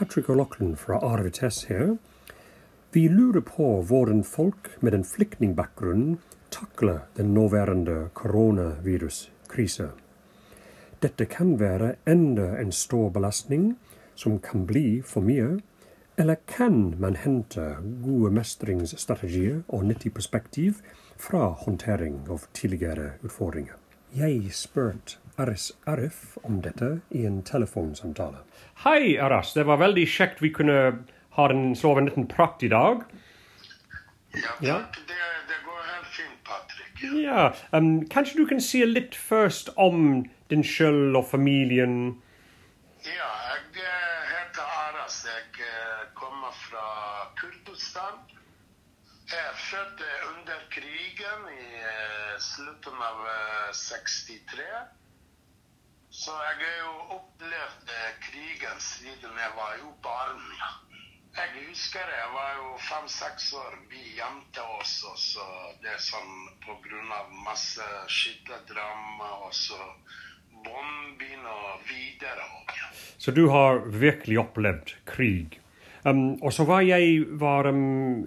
Patrick O'Loughlin fra RVTS her. Vi lurer på hvordan folk med en flyktningbakgrunn takler den nåværende koronaviruskrisen. Dette kan være enda en stor belastning som kan bli for mye, eller kan man hente gode mestringsstrategier og nyttig perspektiv fra håndtering av tidligere utfordringer? Jeg spurte Aris Arif om dette i en telefonsamtale. Hei, Aras. Det var veldig kjekt vi kunne ha en slå av en liten prat i dag. Ja, Ja. Det, det går helt fint, Patrick. Ja, um, Kanskje du kan si litt først om din sjøl og familien? Ja, jeg eh, heter Aras. Jeg eh, kommer fra Kurdistan. Jeg er født under krigen i eh, slutten av eh, 63. Så jeg har jo opplevd eh, krigen siden jeg var jo barn. ja. Jeg husker jeg var jo fem-seks år. Vi gjemte oss, også. det er sånn av masse skytterdrama og så bombing og videre. Så du har virkelig opplevd krig. Um, og så var jeg var, um,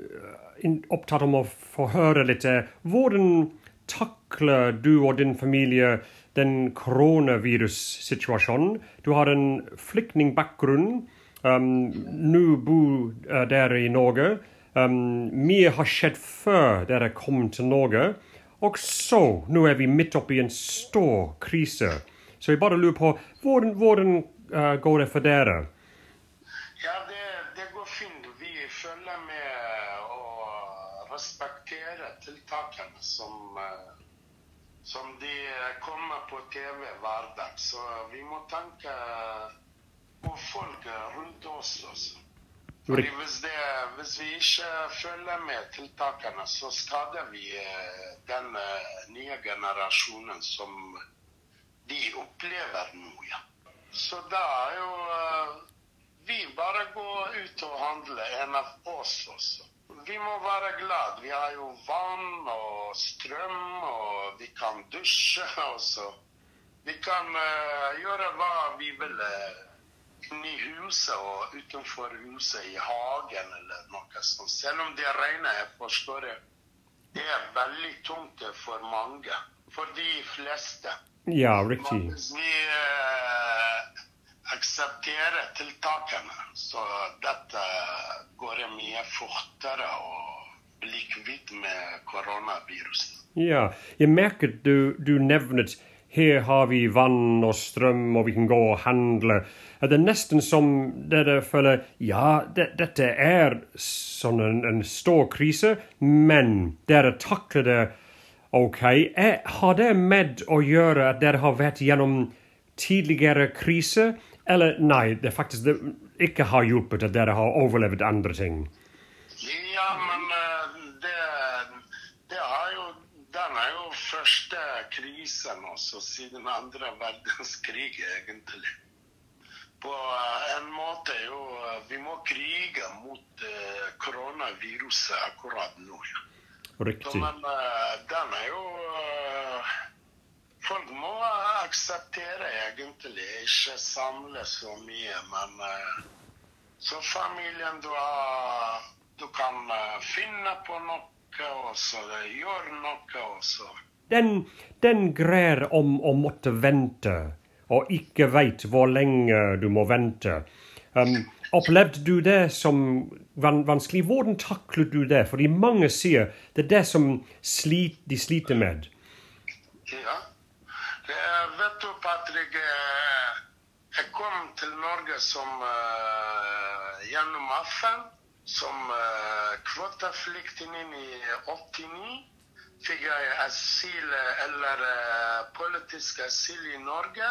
opptatt om å få høre litt eh, Hvordan takler du og din familie den koronavirussituasjonen? Du har en flyktningbakgrunn. Um, Nå bor uh, dere i Norge. Um, mye har skjedd før dere kom til Norge. Og så, nå er vi midt oppi en stor krise. Så jeg bare lurer på, hvordan, hvordan uh, går det for dere? Ja, det, det går fint. Vi følger med og respekterer tiltakene som, eh, som de kommer på TV hver dag. Så vi må tenke på folk rundt oss også. Fordi hvis, det, hvis vi ikke følger med tiltakene, så skader vi eh, den eh, nye generasjonen som de opplever nå, ja. Så da er jo eh, vi bare går ut og handler, en av oss også. Vi må være glad. Vi har jo vann og strøm, og vi kan dusje også. Vi kan uh, gjøre hva vi vil uh, inni huset og utenfor huset, i hagen eller noe sånt. Selv om det regner, jeg forstår det. Det er veldig tungt for mange. For de fleste. Ja, riktig. vi eh, aksepterer tiltakene, så dette går mye fortere å bli kvitt med koronaviruset. Ja, jeg merket du, du nevnet her har vi vann og strøm, og vi kan gå og handle. Er det nesten som dere føler ja, det, dette er sånn en, en stor krise, men dere takler det ok. Er, har det med å gjøre at dere har vært gjennom tidligere krise, eller nei, det faktisk det ikke har hjulpet at dere har overlevd andre ting? Ja, men eh, det, det har jo Den er jo første krisen også siden andre verdenskrig, egentlig. På eh, en måte jo Vi må krige mot eh, koronaviruset akkurat nå. Riktig. Så, men den er jo Folk må akseptere egentlig ikke samle så mye, men eh, så familien du har Du kan eh, finne på noe og så gjøre noe og så den, den greier om å måtte vente, og ikke veit hvor lenge du må vente. Um, opplevde du det som vanskelig? Hvordan taklet du det? Fordi mange sier det er det som slit, de sliter med. Ja. Eh, vet du, Patrick, eh, jeg kom til Norge som eh, gjennom FN som uh, kvoteflyktning i 89. Fikk jeg asyl eh, eller eh, politisk asyl i Norge.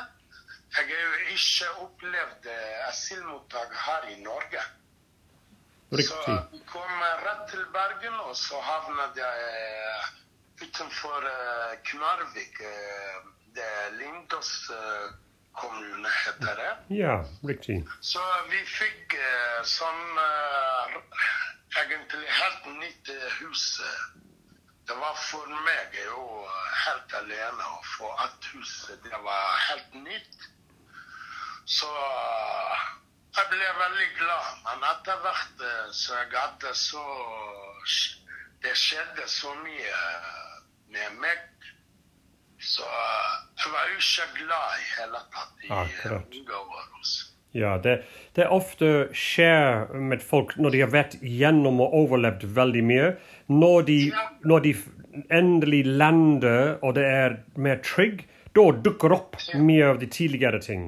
Jeg har jo ikke opplevd eh, asylmottak her i Norge. Så jeg kom rett til Bergen, og så havnet jeg eh, utenfor eh, Knarvik. Det er Lindås eh, kommune, heter det. Ja, riktig. Så vi fikk eh, sånn eh, egentlig helt nytt hus. Det var for meg jo helt alene å få at huset Det var helt nytt. Så Jeg ble veldig glad, men etter hvert så jeg hadde så Det skjedde så mye med meg. Så eh, jeg var jo ikke glad i hele tatt i Akkurat. unge Ja, det, det ofte skjer med folk når de har vært gjennom og overlevd veldig mye. Når de, når de endelig lander og det er mer trygg, da dukker opp mye av de tidligere ting.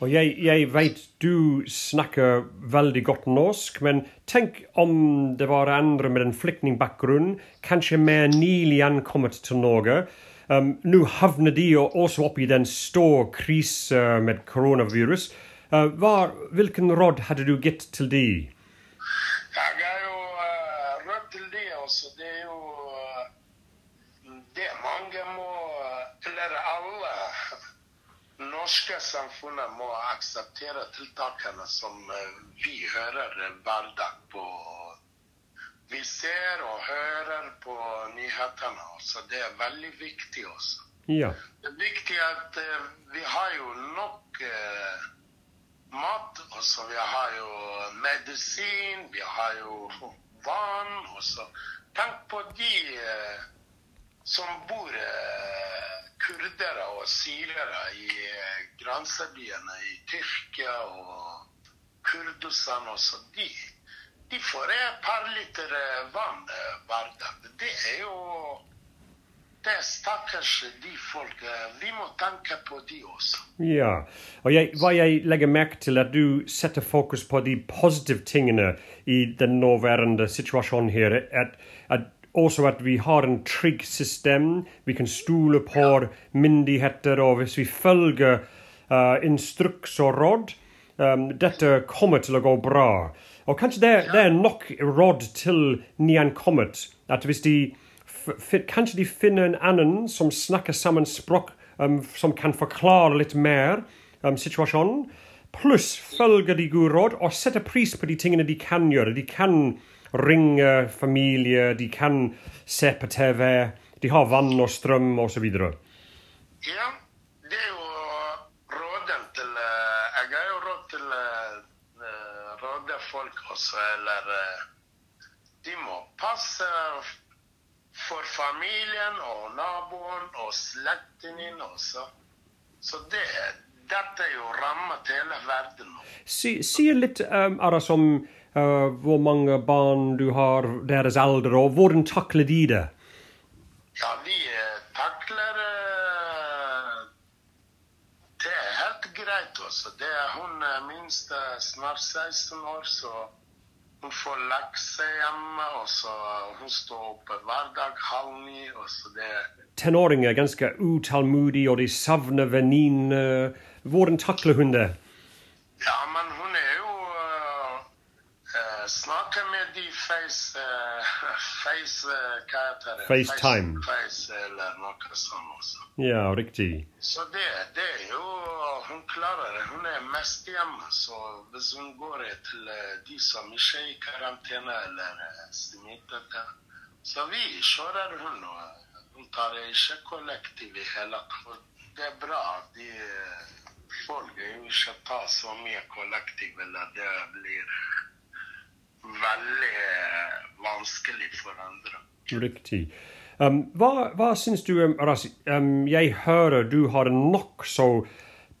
Og jeg, jeg vet du snakker veldig godt norsk, men tenk om det var andre med en flyktningbakgrunn, kanskje mer nylig ankommet til Norge. Um, Nå havner de jo også opp i den store krisen med koronavirus. Uh, var, hvilken råd hadde du gitt til de? Jeg har jo uh, råd til de også. Det er jo uh, Det mange må Eller alle norske samfunnet må akseptere tiltakene som eh, vi hører hver dag på Vi ser og hører på nyhetene. også. Det er veldig viktig også. Ja. Det er viktig at eh, vi har jo nok eh, mat, og så vi har jo medisin, vi har jo vann, og så Tenk på de eh, som bor eh, kurdere og syrere i eh, grensebyene i Tyrkia og Kurdistan også. De, de får par liter eh, vann eh, hver dag. Det er jo det er stakkars de folk. Vi må tenke på de også. Ja, og jeg, hva jeg legger merke til at du setter fokus på de positive tingene i den nåværende situasjonen her, at, at also at vi har en trygg system. Vi kan stole på myndigheter, og hvis vi følger uh, instruks og råd, um, dette kommer til å gå bra. Og kanskje det, er- det er nok råd til nyankommet. At hvis de kanskje de finner en annen som snakker sammen språk um, som kan forklare litt mer um, situasjonen, Pluss følger de gode råd og setter pris på de tingene de kan gjøre. De kan ringe familie, de kan se på TV, de har vann og strøm osv. Ja, det er jo råden til eh, Jeg har jo råd til eh, eh, råde folk også, eller De må passe for familien og naboen og slekten din også. Så det, dette er jo rammet hele verden. Si, si litt, um, Aras, om uh, hvor mange barn du har, deres alder, og hvordan takler de det? Ja, vi eh, takler uh, Det er helt greit også. Det er hun minst snart 16 år, så hun får lekser hjemme. Og så hun står oppe hver dag halv ni. Og så det Tenåringer er ganske utålmodige, og de savner venninner. Hvordan takler hun det? Ja, men hun er jo eh, Snakker med de face Uh, Face Hva heter det? FaceTime. Face, face eller noe sånt også. Ja, riktig. Så det, det er jo Hun klarer det. Hun er mest hjemme. Så hvis hun går til de som ikke er i karantene eller smittet, så vi kjører hun. Hun tar ikke kollektiv i hele tatt. Det er bra. De folk er jo ikke ta så mye kollektiv, eller det blir veldig eh, vanskelig for andre. Riktig. Um, hva, hva syns du, Aras? Um, jeg hører du har en nokså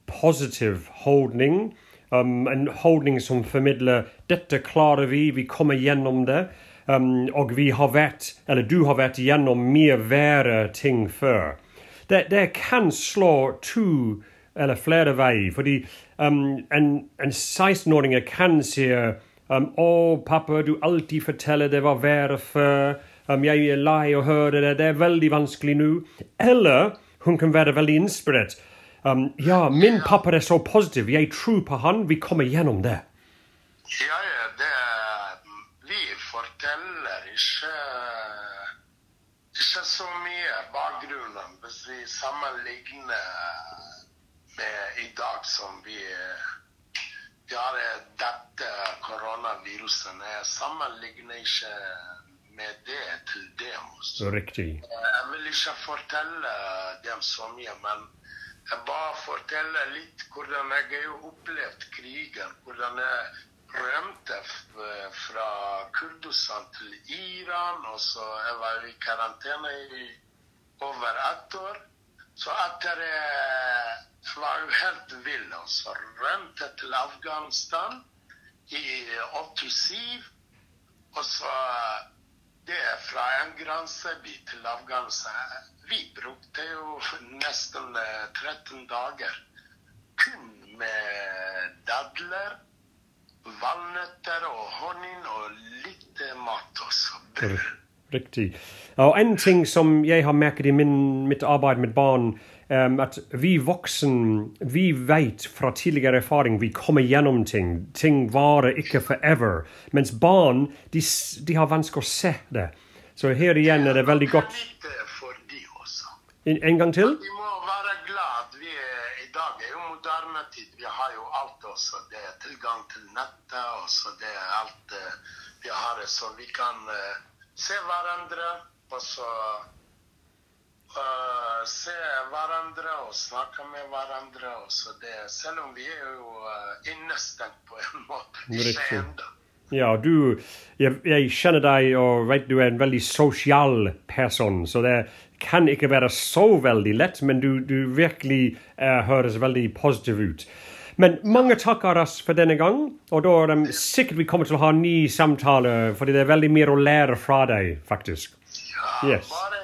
positiv holdning. Um, en holdning som formidler 'dette klarer vi, vi kommer gjennom det'. Og vi har vært, eller du har vært gjennom mye verre ting før. Det, det kan slå to eller flere veier. Fordi um, en, en 16-åring kan si um, 'Å, pappa, du alltid forteller det var verre før'. Um, 'Jeg er lei å høre det. Det er veldig vanskelig nå.' Eller hun kan være veldig inspirert. Um, 'Ja, min pappa er så positiv. Jeg tror på han. Vi kommer gjennom det.' Ja, ja, det Vi forteller ikke ikke så mye bakgrunnen hvis vi sammenligner med i dag som vi vi har dette koronaviruset. Jeg sammenligner ikke med det til dem. Riktig. Jeg vil ikke fortelle dem så mye, men jeg bare forteller litt hvordan jeg har opplevd krigen. Hvordan jeg rømte fra Kurdistan til Iran, og så jeg var i karantene i over ett år. Så etter var jo helt vill, og så rømte til Afghanistan i 87. Og så det er fra en grenseby til Afghanistan. Vi brukte jo nesten eh, 13 dager kun med dadler, valnøtter og honning og litt eh, mat også. Brød. Riktig. Og en ting som jeg har merket i min, mitt arbeid med barn, at vi voksen, vi vet fra tidligere erfaring vi kommer gjennom ting. Ting varer ikke forever. Mens barn, de, de har vanskelig å se det. Så her igjen er det veldig godt. En, en gang til? Vi må være glad. Vi er, I dag er jo moderne tid. Vi har jo alt også. Det er tilgang til nettet, og så det er alt eh, vi har, så vi kan eh, se hverandre. Og så se hverandre og snakke med hverandre. Og så det, selv om vi er jo uh, innestengt på en måte. Ikke ennå. Ja, du jeg, jeg kjenner deg og vet du er en veldig sosial person, så det kan ikke være så veldig lett, men du, du virkelig uh, høres veldig positiv ut. Men mange takker oss for denne gang, og da er det sikkert vi kommer til å ha ny samtale, fordi det er veldig mer å lære fra deg, faktisk. Ja, Yes. Bare